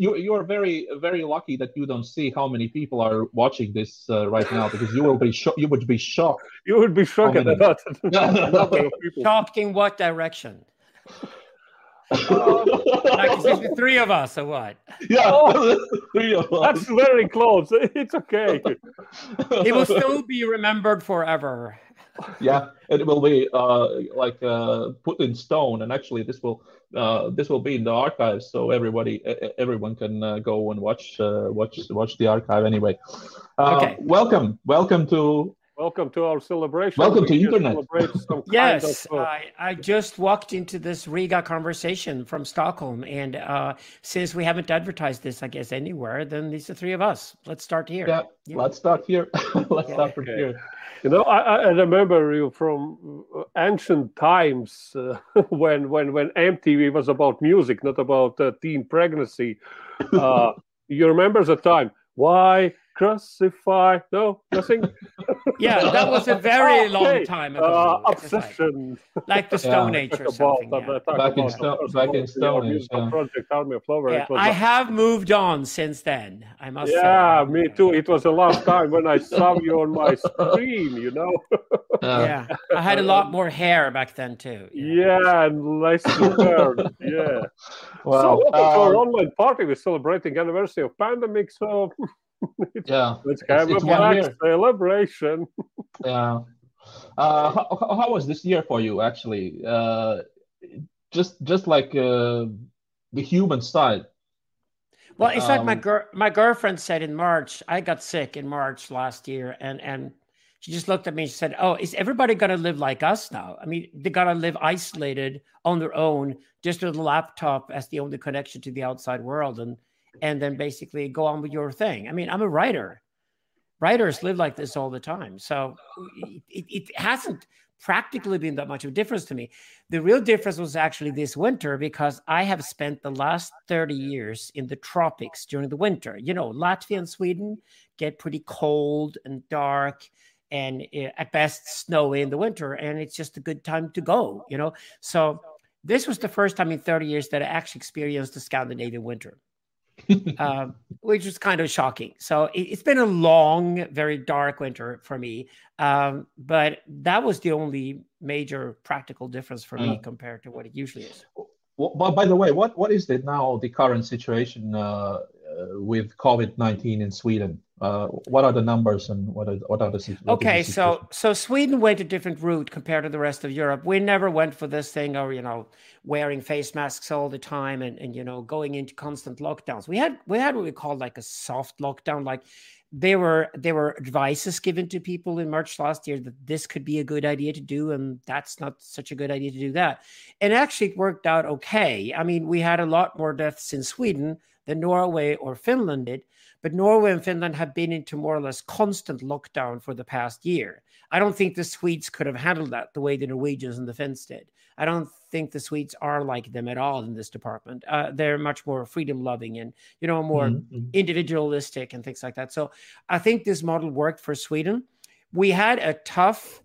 you you are very very lucky that you don't see how many people are watching this uh, right now because you will be shocked. You would be shocked. You would be shocked at that. shocked in what direction? Like, is the three of us or what? Yeah, oh, three of us. That's very close. It's okay. it will still be remembered forever. Yeah, it will be uh, like uh, put in stone, and actually, this will uh, this will be in the archives, so everybody everyone can uh, go and watch uh, watch watch the archive anyway. Uh, okay. Welcome, welcome to Welcome to our celebration. Welcome to internet. yes, of, uh... I, I, just walked into this Riga conversation from Stockholm, and uh, since we haven't advertised this, I guess anywhere, then these are three of us. Let's start here. Yeah, yeah. let's start here. let's yeah. start from okay. here. You know, I, I, remember you from uh, ancient times uh, when when when MTV was about music, not about uh, teen pregnancy. Uh, you remember the time? Why crucify. No, nothing. yeah, that was a very long okay. time ago. Uh, obsession, like, like, the Stone yeah. Age or something. yeah. Back in Stone, back in Stone Age. Yeah. Project Army of Lovers. Yeah, I have moved on since then. I must. Say. Yeah, say. me too. It was the last time when I saw you on my screen. You know. yeah, I had a lot more hair back then too. Yeah, and less hair. yeah. Well, so welcome um, to our online party. We're celebrating anniversary of pandemic. So yeah, let's have it's, a black celebration. yeah. Uh, how, how was this year for you actually? Uh, just just like uh, the human side. Well, it's um, like my um, girl, my girlfriend said in March. I got sick in March last year, and and she just looked at me and she said, "Oh, is everybody going to live like us now? I mean, they got to live isolated on their own, just with a laptop as the only connection to the outside world." And and then basically go on with your thing. I mean, I'm a writer. Writers live like this all the time. So it, it hasn't practically been that much of a difference to me. The real difference was actually this winter because I have spent the last 30 years in the tropics during the winter. You know, Latvia and Sweden get pretty cold and dark and eh, at best snowy in the winter and it's just a good time to go, you know. So this was the first time in 30 years that I actually experienced the Scandinavian winter. um, which was kind of shocking. So it, has been a long, very dark winter for me. Um, but that was the only major practical difference for me mm. compared to what it usually is. Well, by the way, what, what is it now, the current situation uh, uh, with COVID 19 in Sweden? Uh, what are the numbers and what are what are the okay so so sweden went a different route compared to the rest of europe. We never went for this thing or you know wearing face masks all the time and, and you know going into constant lockdowns. We had we had what we called like a soft lockdown like there were there were advices given to people in march last year that this could be a good idea to do and that's not such a good idea to do that and actually it worked out okay i mean we had a lot more deaths in sweden than norway or finland did but Norway and Finland have been into more or less constant lockdown for the past year. I don't think the Swedes could have handled that the way the Norwegians and the Finns did. I don't think the Swedes are like them at all in this department. Uh, they're much more freedom loving and you know more mm-hmm, mm-hmm. individualistic and things like that. So I think this model worked for Sweden. We had a tough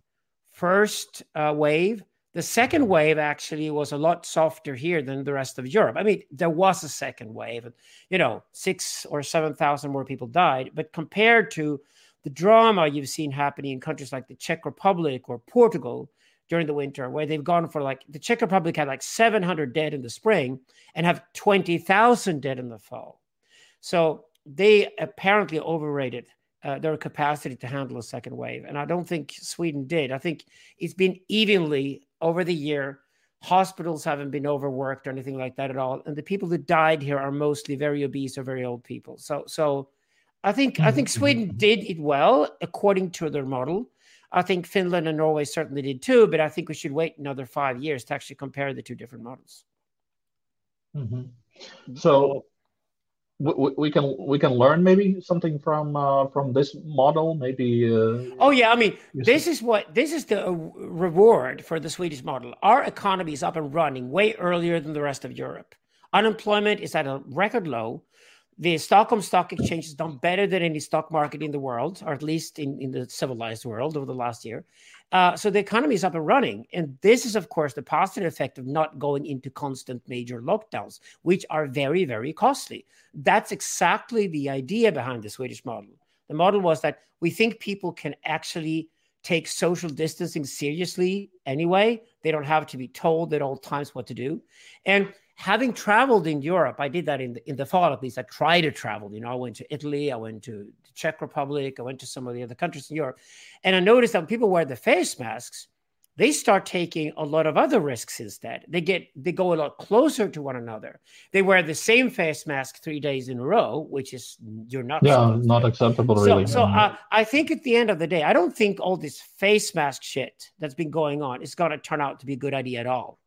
first uh, wave the second wave actually was a lot softer here than the rest of Europe. I mean, there was a second wave, and you know, six or seven thousand more people died. But compared to the drama you've seen happening in countries like the Czech Republic or Portugal during the winter, where they've gone for like the Czech Republic had like 700 dead in the spring and have 20,000 dead in the fall. So they apparently overrated uh, their capacity to handle a second wave. And I don't think Sweden did. I think it's been evenly over the year. Hospitals haven't been overworked or anything like that at all. And the people that died here are mostly very obese or very old people. So, so I think I think Sweden mm-hmm. did it well according to their model. I think Finland and Norway certainly did too, but I think we should wait another five years to actually compare the two different models. Mm-hmm. So we, we can we can learn maybe something from uh, from this model maybe uh, oh yeah i mean this is what this is the reward for the swedish model. Our economy is up and running way earlier than the rest of europe. Unemployment is at a record low the Stockholm Stock Exchange has done better than any stock market in the world, or at least in, in the civilized world over the last year. Uh, so the economy is up and running. And this is, of course, the positive effect of not going into constant major lockdowns, which are very, very costly. That's exactly the idea behind the Swedish model. The model was that we think people can actually take social distancing seriously anyway. They don't have to be told at all times what to do. And having traveled in Europe, I did that in the, in the fall at least. I tried to travel. You know, I went to Italy, I went to the Czech Republic, I went to some of the other countries in Europe, and I noticed that when people wear the face masks, they start taking a lot of other risks instead. They get they go a lot closer to one another. They wear the same face mask three days in a row, which is you're not yeah not acceptable really. So, so uh, I think at the end of the day, I don't think all this face mask shit that's been going on is going to turn out to be a good idea at all.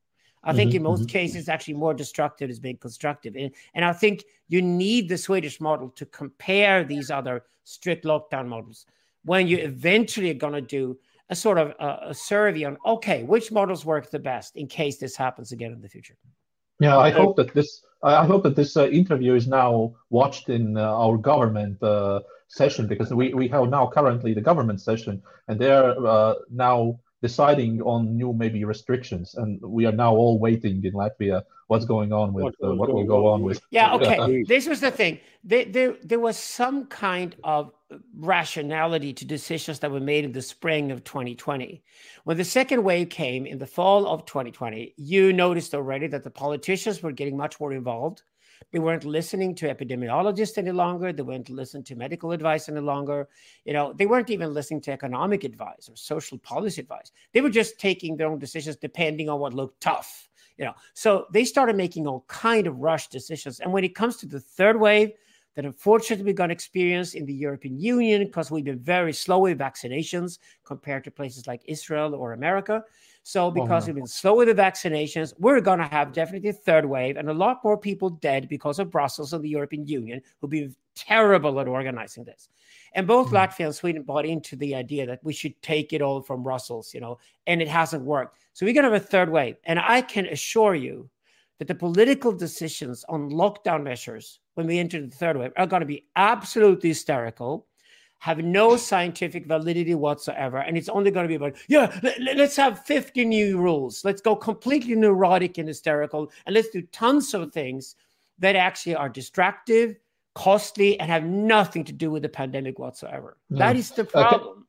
I think mm-hmm, in most mm-hmm. cases, actually more destructive is being constructive. And, and I think you need the Swedish model to compare these other strict lockdown models when you eventually are going to do a sort of a, a, survey on, okay, which models work the best in case this happens again in the future. Yeah, I hope that this I hope that this uh, interview is now watched in uh, our government uh, session because we, we have now currently the government session and they're uh, now deciding on new maybe restrictions. And we are now all waiting in latvia what's going on with uh, what will go on with yeah okay. This was the thing. There, there, there was some kind of rationality to decisions that were made in the spring of 2020 when the second wave came in the fall of 2020 you noticed already that the politicians were getting much more involved they weren't listening to epidemiologists any longer. They weren't listening to medical advice any longer. You know, they weren't even listening to economic advice or social policy advice. They were just taking their own decisions depending on what looked tough. You know, so they started making all kind of rush decisions. And when it comes to the third wave, that unfortunately we're going to experience in the European Union because we've been very slow with vaccinations compared to places like Israel or America. So, because we've been slow with the vaccinations, we're going to have definitely a third wave and a lot more people dead because of Brussels and the European Union, who've been terrible at organizing this. And both mm-hmm. Latvia and Sweden bought into the idea that we should take it all from Brussels, you know, and it hasn't worked. So, we're going to have a third wave. And I can assure you that the political decisions on lockdown measures when we enter the third wave are going to be absolutely hysterical have no scientific validity whatsoever. And it's only going to be about, yeah, let's have 50 new rules. Let's go completely neurotic and hysterical. And let's do tons of things that actually are distractive, costly, and have nothing to do with the pandemic whatsoever. Yeah. That is the problem.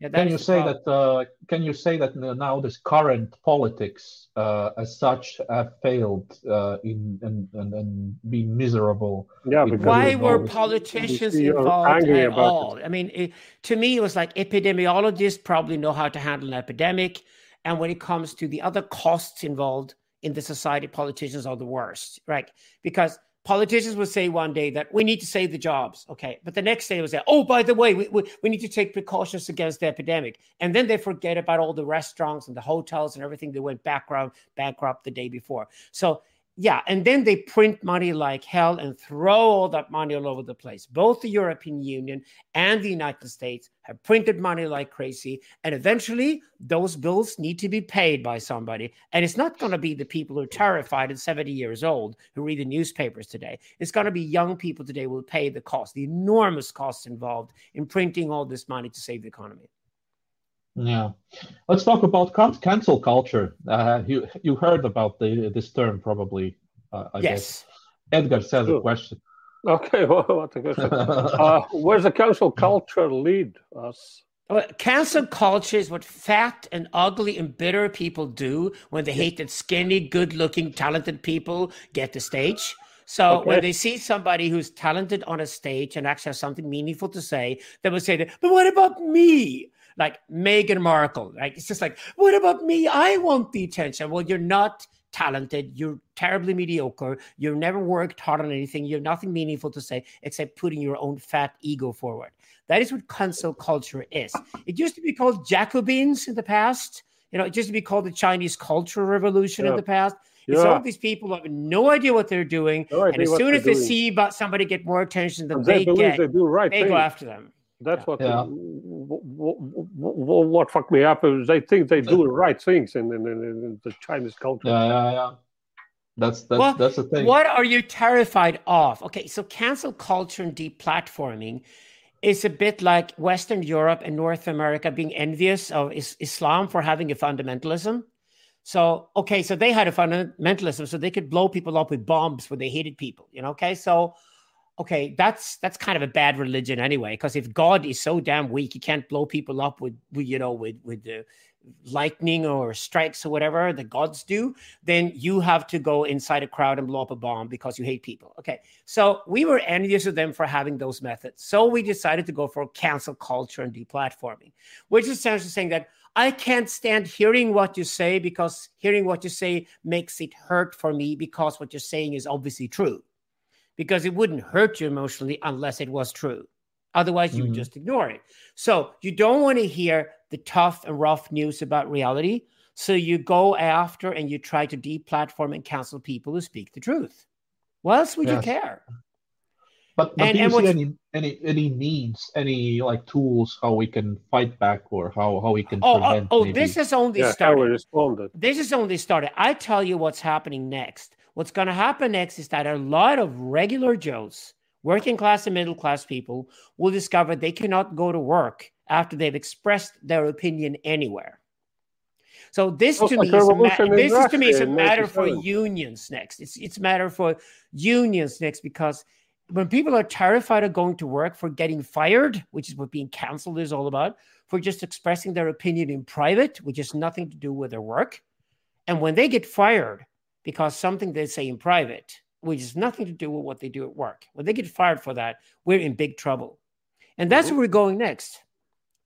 Yeah, can you say problem. that? Uh, can you say that now this current politics, uh, as such, have failed uh, in and and, and being miserable? Yeah. Why were politicians involved at all? It. I mean, it, to me, it was like epidemiologists probably know how to handle an epidemic, and when it comes to the other costs involved in the society, politicians are the worst, right? Because politicians would say one day that we need to save the jobs okay? But the next day would say oh by the way we, we, we need to take precautions against the epidemic. And then they forget about all the restaurants and the hotels and everything that went bankrupt bankrupt the day before. So yeah, and then they print money like hell and throw all that money all over the place. Both the European Union and the United States have printed money like crazy. And eventually, those bills need to be paid by somebody. And it's not going to be the people who are terrified and 70 years old who read the newspapers today. It's going to be young people today who will pay the cost, the enormous costs involved in printing all this money to save the economy. Yeah, let's talk about cancel culture. Uh, you you heard about the this term probably? Uh, I yes. Guess. Edgar says sure. a question. Okay, well, what a question. uh, where's the cancel culture lead us? Well, cancel culture is what fat and ugly and bitter people do when they hate that skinny, good-looking, talented people get the stage. So okay. when they see somebody who's talented on a stage and actually has something meaningful to say, they will say, "But what about me?" Like Meghan Markle. Like it's just like, what about me? I want the attention. Well, you're not talented. You're terribly mediocre. You've never worked hard on anything. You have nothing meaningful to say except putting your own fat ego forward. That is what cancel culture is. It used to be called Jacobins in the past. You know, it used to be called the Chinese Cultural Revolution yeah. in the past. Yeah. Some of these people have no idea what they're doing, no and as soon as they doing. see about somebody get more attention than they, they get, they, do right they go after them. That's what, yeah. what, what, what fucked me up is they think they do the right things in, in, in, in the Chinese culture. Yeah, yeah, yeah. That's that's well, that's the thing. What are you terrified of? Okay, so cancel culture and deplatforming is a bit like Western Europe and North America being envious of is- Islam for having a fundamentalism. So, okay, so they had a fundamentalism, so they could blow people up with bombs when they hated people. You know, okay, so okay, that's that's kind of a bad religion anyway. Because if God is so damn weak, he can't blow people up with, with you know with with the lightning or strikes or whatever the gods do, then you have to go inside a crowd and blow up a bomb because you hate people. Okay, so we were envious of them for having those methods. So we decided to go for cancel culture and deplatforming, which is essentially saying that I can't stand hearing what you say because hearing what you say makes it hurt for me because what you're saying is obviously true because it wouldn't hurt you emotionally unless it was true. Otherwise, you mm-hmm. would just ignore it. So you don't want to hear the tough and rough news about reality. So you go after and you try to deplatform and cancel people who speak the truth. What else would yes. you care? But, but and, do you see any, any any means, any like tools how we can fight back or how how we can oh, oh prevent? Oh, oh this is only yeah, started. This is only started. I tell you what's happening next. What's going to happen next is that a lot of regular Joes, working class and middle class people, will discover they cannot go to work after they've expressed their opinion anywhere. So this to me is ma- this is to me is a matter for unions next. It's it's matter for unions next because when people are terrified of going to work for getting fired, which is what being canceled is all about, for just expressing their opinion in private, which has nothing to do with their work, and when they get fired, because something they say in private, which has nothing to do with what they do at work, when they get fired for that, we're in big trouble. And that's where we're going next.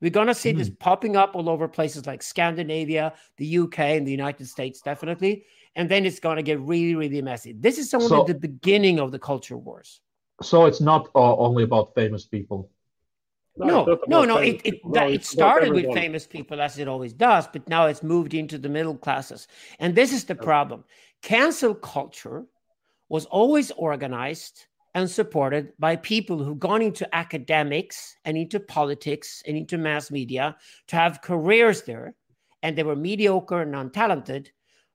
We're going to see mm-hmm. this popping up all over places like Scandinavia, the UK, and the United States, definitely. And then it's going to get really, really messy. This is only so, the beginning of the culture wars. So it's not uh, only about famous people. No, no, no, no. It, it, no, it started with famous people as it always does, but now it's moved into the middle classes. And this is the problem. Cancel culture was always organized and supported by people who've gone into academics and into politics and into mass media to have careers there. And they were mediocre and untalented.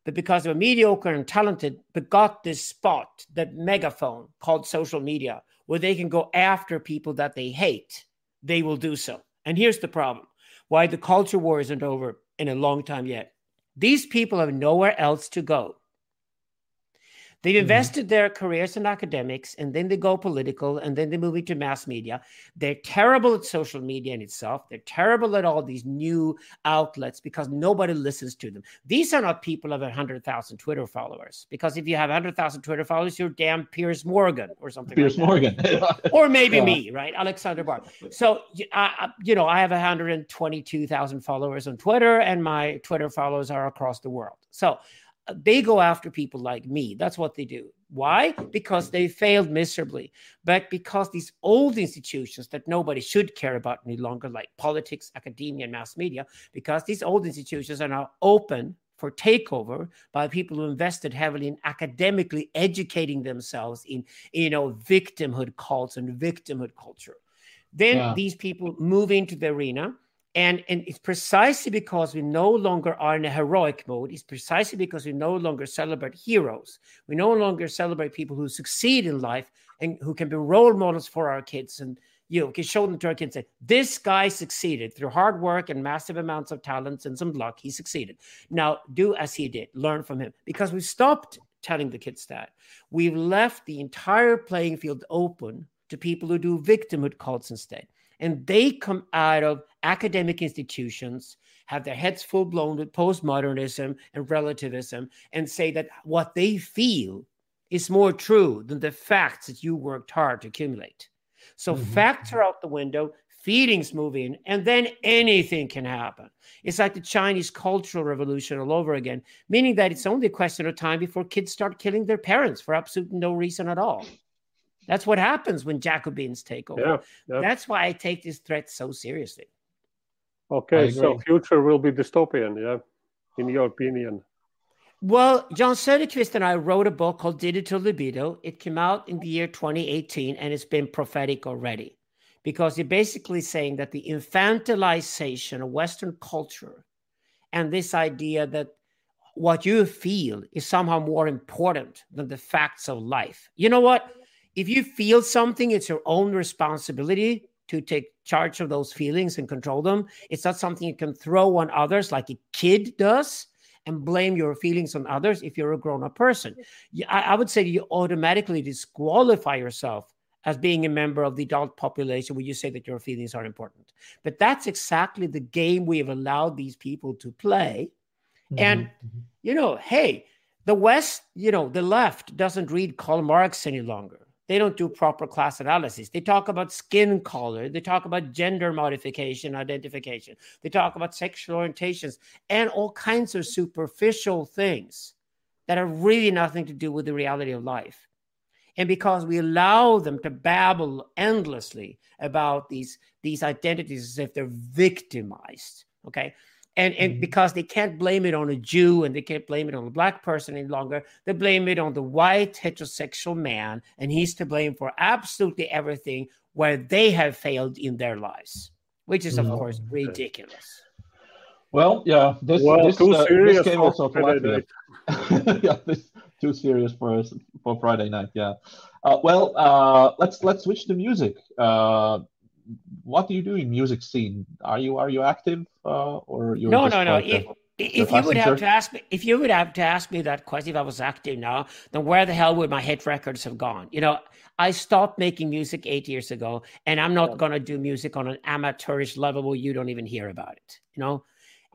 But because they were mediocre and talented, but got this spot, that megaphone called social media, where they can go after people that they hate, they will do so. And here's the problem why the culture war isn't over in a long time yet. These people have nowhere else to go. They've mm-hmm. invested mm-hmm. their careers in academics and then they go political and then they move into mass media. They're terrible at social media in itself. They're terrible at all these new outlets because nobody listens to them. These are not people of 100,000 Twitter followers because if you have 100,000 Twitter followers, you're damn Piers Morgan or something. Piers like Morgan. or maybe yeah. me, right? Alexander Bard. So, I, you know, I have 122,000 followers on Twitter and my Twitter followers are across the world. So, they go after people like me. That's what they do. Why? Because they failed miserably, but because these old institutions that nobody should care about any longer, like politics, academia, and mass media, because these old institutions are now open for takeover by people who invested heavily in academically educating themselves in, you know, victimhood cults and victimhood culture. Then yeah. these people move into the arena and, and it's precisely because we no longer are in a heroic mode. It's precisely because we no longer celebrate heroes. We no longer celebrate people who succeed in life and who can be role models for our kids and you can show them to our kids and say this guy succeeded through hard work and massive amounts of talents and some luck. He succeeded. Now do as he did. Learn from him because we stopped telling the kids that. We've left the entire playing field open to people who do victimhood cults instead and they come out of academic institutions have their heads full blown with postmodernism and relativism and say that what they feel is more true than the facts that you worked hard to accumulate. So mm-hmm. facts are out the window, feelings move in, and then anything can happen. It's like the Chinese Cultural Revolution all over again, meaning that it's only a question of time before kids start killing their parents for absolutely no reason at all. That's what happens when Jacobins take over. Yeah, yeah. That's why I take this threat so seriously. Okay, so future will be dystopian, yeah, in your opinion. Well, Jan Söderqvist and I wrote a book called Digital Libido. It came out in the year 2018 and it's been prophetic already because you're basically saying that the infantilization of Western culture and this idea that what you feel is somehow more important than the facts of life. You know what? If you feel something, it's your own responsibility to take charge of those feelings and control them. It's not something you can throw on others like a kid does and blame your feelings on others if you're a grown up person. I, I would say you automatically disqualify yourself as being a member of the adult population when you say that your feelings are important. But that's exactly the game we have allowed these people to play. Mm-hmm. And, mm-hmm. you know, hey, the West, you know, the left doesn't read Karl Marx any longer. They don't do proper class analysis. They talk about skin color. They talk about gender modification, identification. They talk about sexual orientations and all kinds of superficial things that are really nothing to do with the reality of life. And because we allow them to babble endlessly about these, these identities as if they're victimized, okay? And, and mm-hmm. because they can't blame it on a Jew and they can't blame it on a black person any longer, they blame it on the white heterosexual man, and he's to blame for absolutely everything where they have failed in their lives, which is, of mm-hmm. course, ridiculous. Well, yeah, this, well, this, uh, this came also to yeah, this, too serious for us for Friday night. Yeah. Uh, well, uh, let's let's switch to music. Uh, what do you do in music scene? Are you are you active uh, or you? No, no, no. If, if you would have to ask me, if you would have to ask me that question, if I was active now, then where the hell would my hit records have gone? You know, I stopped making music eight years ago, and I'm not going to do music on an amateurish level where you don't even hear about it. You know,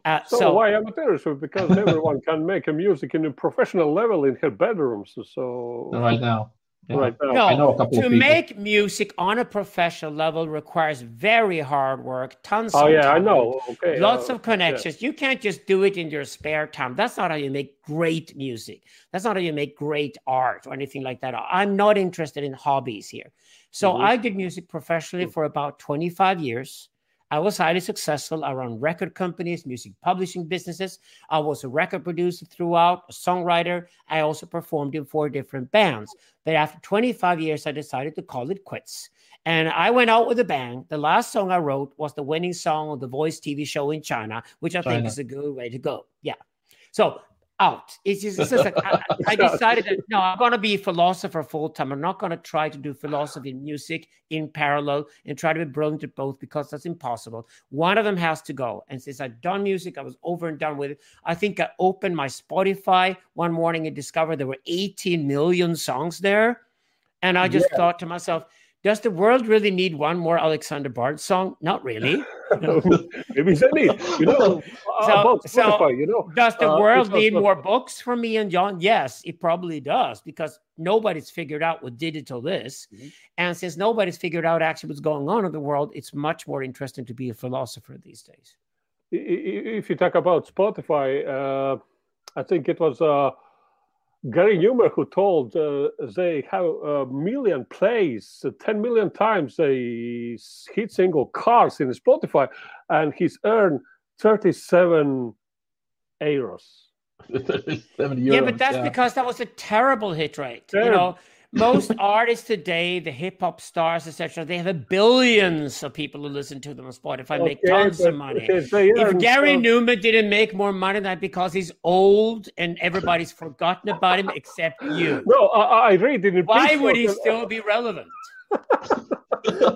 uh, so, so, why amateurs? Because everyone can make a music in a professional level in her bedrooms. So right now, yeah. right now, no, I know a couple to make music on a professional level requires very hard work, tons. Oh of yeah, time, I know. Okay, lots uh, of connections. Yeah. You can't just do it in your spare time. That's not how you make great music. That's not how you make great art or anything like that. I'm not interested in hobbies here. So mm-hmm. I did music professionally for about 25 years. I was highly successful around record companies, music publishing businesses. I was a record producer throughout, a songwriter. I also performed in four different bands. But after 25 years, I decided to call it quits. And I went out with a bang. The last song I wrote was the winning song of the Voice TV show in China, which I China. think is a good way to go. Yeah. So out. It's just, it's just like I, I, decided that no, I'm going to be a philosopher full time. I'm not going to try to do philosophy and music in parallel and try to be brilliant at both because that's impossible. One of them has to go. And since I've done music, I was over and done with it. I think I opened my Spotify one morning and discovered there were 18 million songs there. And I just yeah. thought to myself, does the world really need one more Alexander Bard song? Not really. Maybe they need, you know, so, so you know. Does the uh, world need more books from me and John? Yes, it probably does because nobody's figured out what digital is. Mm-hmm. And since nobody's figured out actually what's going on in the world, it's much more interesting to be a philosopher these days. If you talk about Spotify, uh, I think it was. Uh, Gary Numan, who told uh, they have a million plays, uh, 10 million times a hit single Cars in Spotify, and he's earned 37 euros. 37 euros. Yeah, but that's yeah. because that was a terrible hit rate. Terrible. You know, most artists today, the hip hop stars, etc., they have billions of people who listen to them on Spotify, okay, make tons of money. if Gary so... Numan didn't make more money, that because he's old and everybody's forgotten about him except you. No, I, I read it. Why would he still be relevant?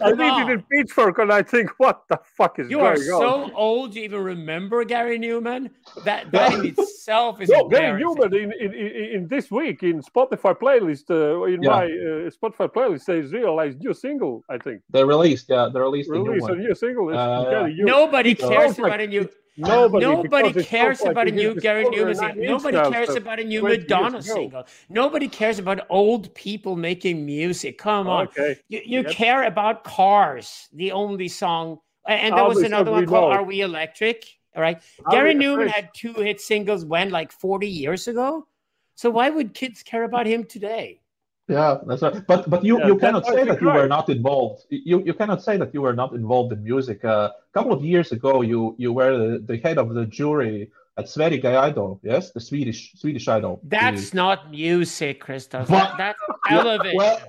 I read it in Pittsburgh, and I think, what the fuck is you going on? You are so old you even remember Gary Numan. That that in itself is no, Gary Numan in, in, in, this week in Spotify playlist, uh, in yeah. my uh, Spotify playlist says realized new single, I think. They released, yeah, they released, released a new, a new single. Uh, Nobody cares about a new Nobody, Nobody cares about a new Gary Numan single. Nobody cares about a new Madonna single. Nobody cares about old people making music. Come on. Okay. You, you yep. care about cars, the only song. And there was another one called Are We Electric? All right. Are Gary Numan had two hit singles when, like 40 years ago? So why would kids care about him today? Yeah, that's right. But but you, yeah, you cannot say that you were not involved. You you cannot say that you were not involved in music. Uh, a couple of years ago, you you were the, the head of the jury at Sverige Idol. Yes, the Swedish Swedish Idol. That's the... not music, Christoph. That, that's television. Well,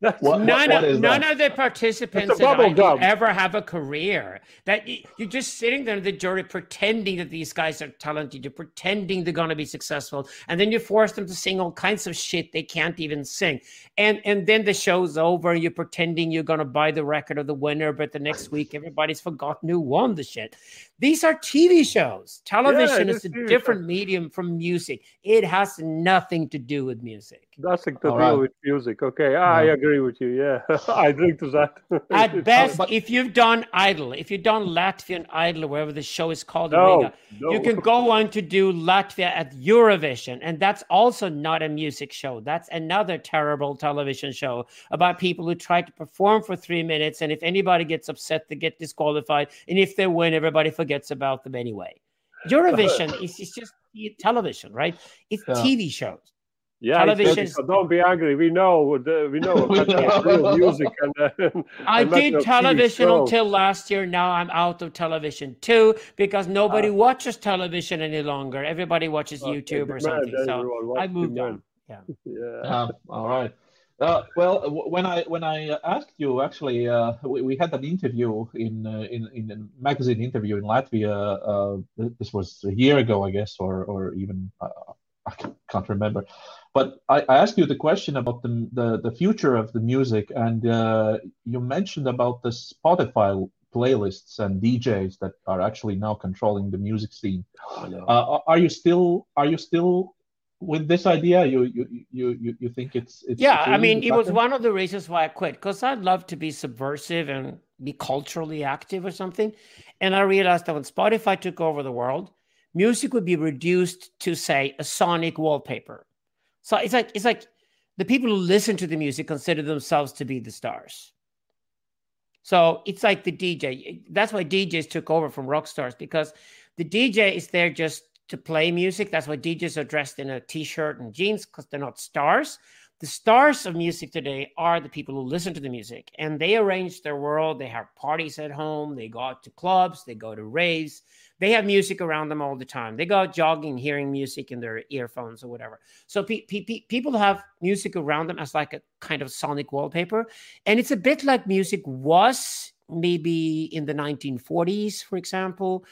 That's what, none, what of, none of the participants ever have a career. That you're just sitting there in the jury pretending that these guys are talented, you're pretending they're going to be successful, and then you force them to sing all kinds of shit they can't even sing. And and then the show's over, and you're pretending you're going to buy the record of the winner, but the next week everybody's forgotten who won the shit. These are TV shows. Television yeah, is a different show. medium from music. It has nothing to do with music. Nothing to All do right. with music. Okay, I mm-hmm. agree with you. Yeah, I agree to that. At best, but, if you've done Idol, if you've done Latvian Idol, or wherever the show is called no, Riga, no. you can go on to do Latvia at Eurovision, and that's also not a music show. That's another terrible television show about people who try to perform for three minutes, and if anybody gets upset, they get disqualified, and if they win, everybody forgets about them anyway. Eurovision is, is just television, right? It's yeah. TV shows. Yeah, television. So don't be angry. We know we know we know. music. And, uh, I did television until last year. Now I'm out of television too because nobody uh, watches television any longer. Everybody watches YouTube or something. So I moved on. Yeah. yeah. Um, all right. Uh, well, when I when I asked you, actually, uh, we, we, had an interview in uh, in in a magazine interview in Latvia. Uh, this was a year ago, I guess, or or even uh, I can't remember. But I, I, asked you the question about the, the, the future of the music, and uh, you mentioned about the Spotify playlists and DJs that are actually now controlling the music scene. Uh, are you still are you still with this idea? You you you you think it's, it's yeah? I mean, it was one of the reasons why I quit because I'd love to be subversive and be culturally active or something, and I realized that when Spotify took over the world, music would be reduced to say a sonic wallpaper so it's like it's like the people who listen to the music consider themselves to be the stars. So it's like the DJ. That's why DJs took over from rock stars because the DJ is there just to play music. That's why DJs are dressed in a t-shirt and jeans because they're not stars. The stars of music today are the people who listen to the music and they arrange their world. They have parties at home. They go out to clubs. They go to raves they have music around them all the time. They go out jogging, hearing music in their earphones or whatever. So pe- pe- people have music around them as like a kind of sonic wallpaper, and it's a bit like music was maybe in the 1940s, for example,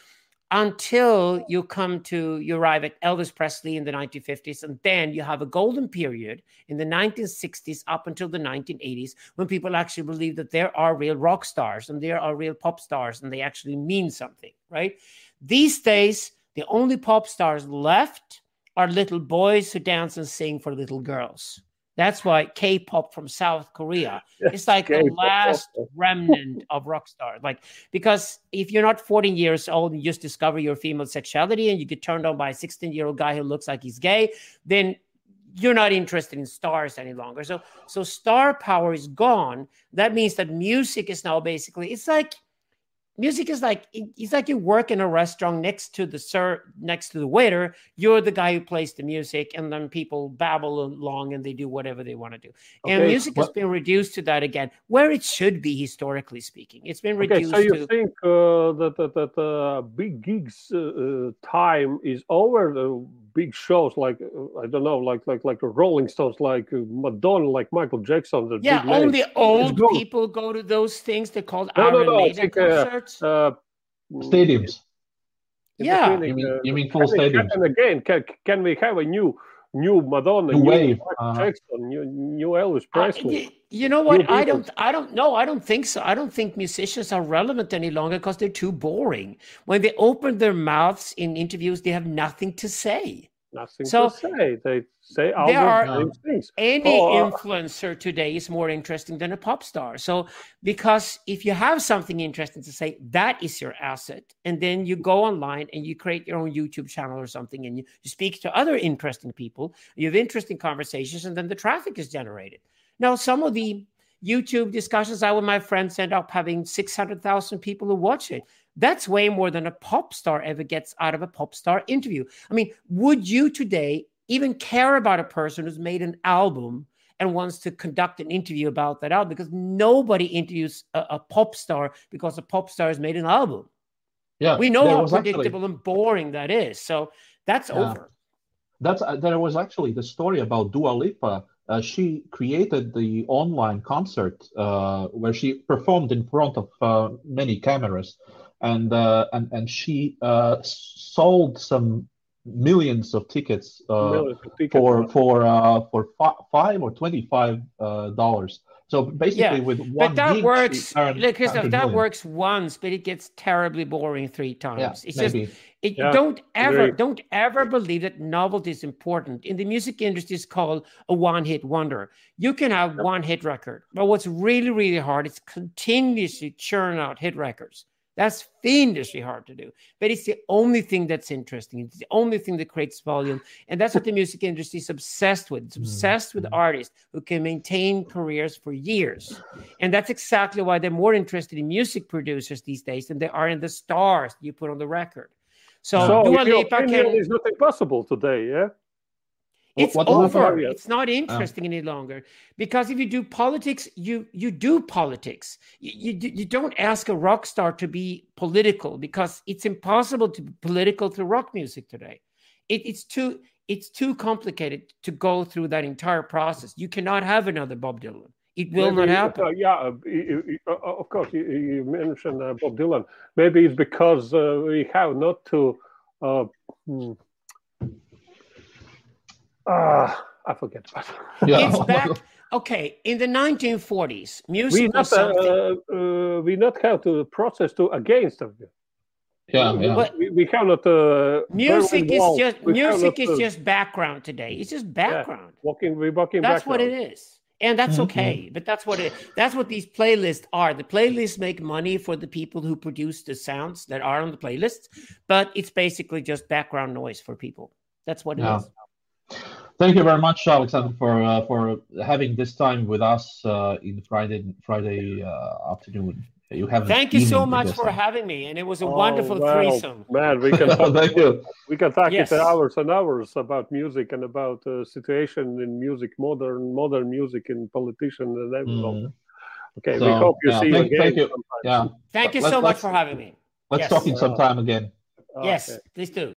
until you come to you arrive at Elvis Presley in the 1950s, and then you have a golden period in the 1960s up until the 1980s when people actually believe that there are real rock stars and there are real pop stars and they actually mean something, right? These days, the only pop stars left are little boys who dance and sing for little girls. That's why K-pop from South Korea. It's like K-pop. the last remnant of rock stars. Like because if you're not 14 years old and you just discover your female sexuality and you get turned on by a 16 year old guy who looks like he's gay, then you're not interested in stars any longer. So so star power is gone. That means that music is now basically it's like music is like it's like you work in a restaurant next to the sir next to the waiter you're the guy who plays the music and then people babble along and they do whatever they want to do okay. and music has been reduced to that again where it should be historically speaking it's been reduced okay, so you to... think uh, that that, that uh, big gigs uh, uh time is over the big shows like uh, I don't know, like like like the Rolling Stones, like uh, Madonna, like Michael Jackson. The yeah, only old people go to those things. They're called no, Iron no, no, Maiden think, uh, concerts. Uh, stadiums. Yeah, you mean, you mean full stadiums? And again, can, can we have a new new Madonna, new, new wave, uh, Jackson, new, new Elvis Presley. Uh, you know what? I don't. I don't know. I don't think so. I don't think musicians are relevant any longer because they're too boring. When they open their mouths in interviews, they have nothing to say. Nothing so, to say. They say all there are things. Any oh, influencer today is more interesting than a pop star. So, because if you have something interesting to say, that is your asset. And then you go online and you create your own YouTube channel or something, and you, you speak to other interesting people. You have interesting conversations, and then the traffic is generated. Now, some of the YouTube discussions I with my friends end up having 600,000 people who watch it. That's way more than a pop star ever gets out of a pop star interview. I mean, would you today even care about a person who's made an album and wants to conduct an interview about that album? Because nobody interviews a, a pop star because a pop star has made an album. Yeah, we know how predictable actually... and boring that is. So that's yeah. over. That's uh, there was actually the story about Dua Lipa uh, she created the online concert uh, where she performed in front of uh, many cameras, and uh, and and she uh, sold some millions of tickets, uh, Millions of tickets, for huh? for for fi- five or twenty five dollars. So basically, Yeah, with one But that gig, works, earned look, Christoph, that million. works once, but it gets terribly boring three times. Yeah, it's just. It, Yeah, don't ever agree. don't ever believe that novelty is important. In the music industry, it's called a one-hit wonder. You can have one hit record, but what's really, really hard is continuously churn out hit records. That's fiendishly hard to do. But it's the only thing that's interesting. It's the only thing that creates volume. And that's what the music industry is obsessed with. It's mm-hmm. obsessed with mm-hmm. artists who can maintain careers for years. And that's exactly why they're more interested in music producers these days than they are in the stars you put on the record. So, So, Dua Lipa can, is nothing possible today, yeah? It's What- what- over. It's not interesting any longer because if you do politics, you you do politics. You, you do- you don't ask a rock star to be political because it's impossible to be political through rock music today. It, it's too it's too complicated to go through that entire process. You cannot have another Bob Dylan. It will not happen. uh, yeah, uh, you- you- uh, of course, you, you mentioned uh, Bob Dylan. Maybe it's because uh, we have not to. Uh, Ah, I forget. Yeah. It's back. Okay, in the 1940s, we music not was something. uh, uh, we not have to process to against them. yeah, yeah. But- We, we cannot. Uh, Music is well- just we music cannot, is uh, just background today. It's just background. walking. We walking. Back. That's what it is. And that's Mhm. okay. But that's what it that's what these playlists are. The playlists make money for the people who produce the sounds that are on the playlists, but it's basically just background noise for people. That's what it is. Yeah. Thank you very much, Alexander, for uh, for having this time with us uh, in Friday Friday uh, afternoon. You have Thank you so much for now. having me. And it was a Oh, wonderful wow. threesome. Man, we can talk, Thank you. we can talk Yes. it hours and hours about music and about uh, situation in music, modern modern music and politician and everything. Mm. Okay, we hope you yeah, see you thank- again. thank you. sometime. Yeah. Thank you Let's- so much let's- for having me. Let's Yes. talk in some time again. Okay. Yes, please do.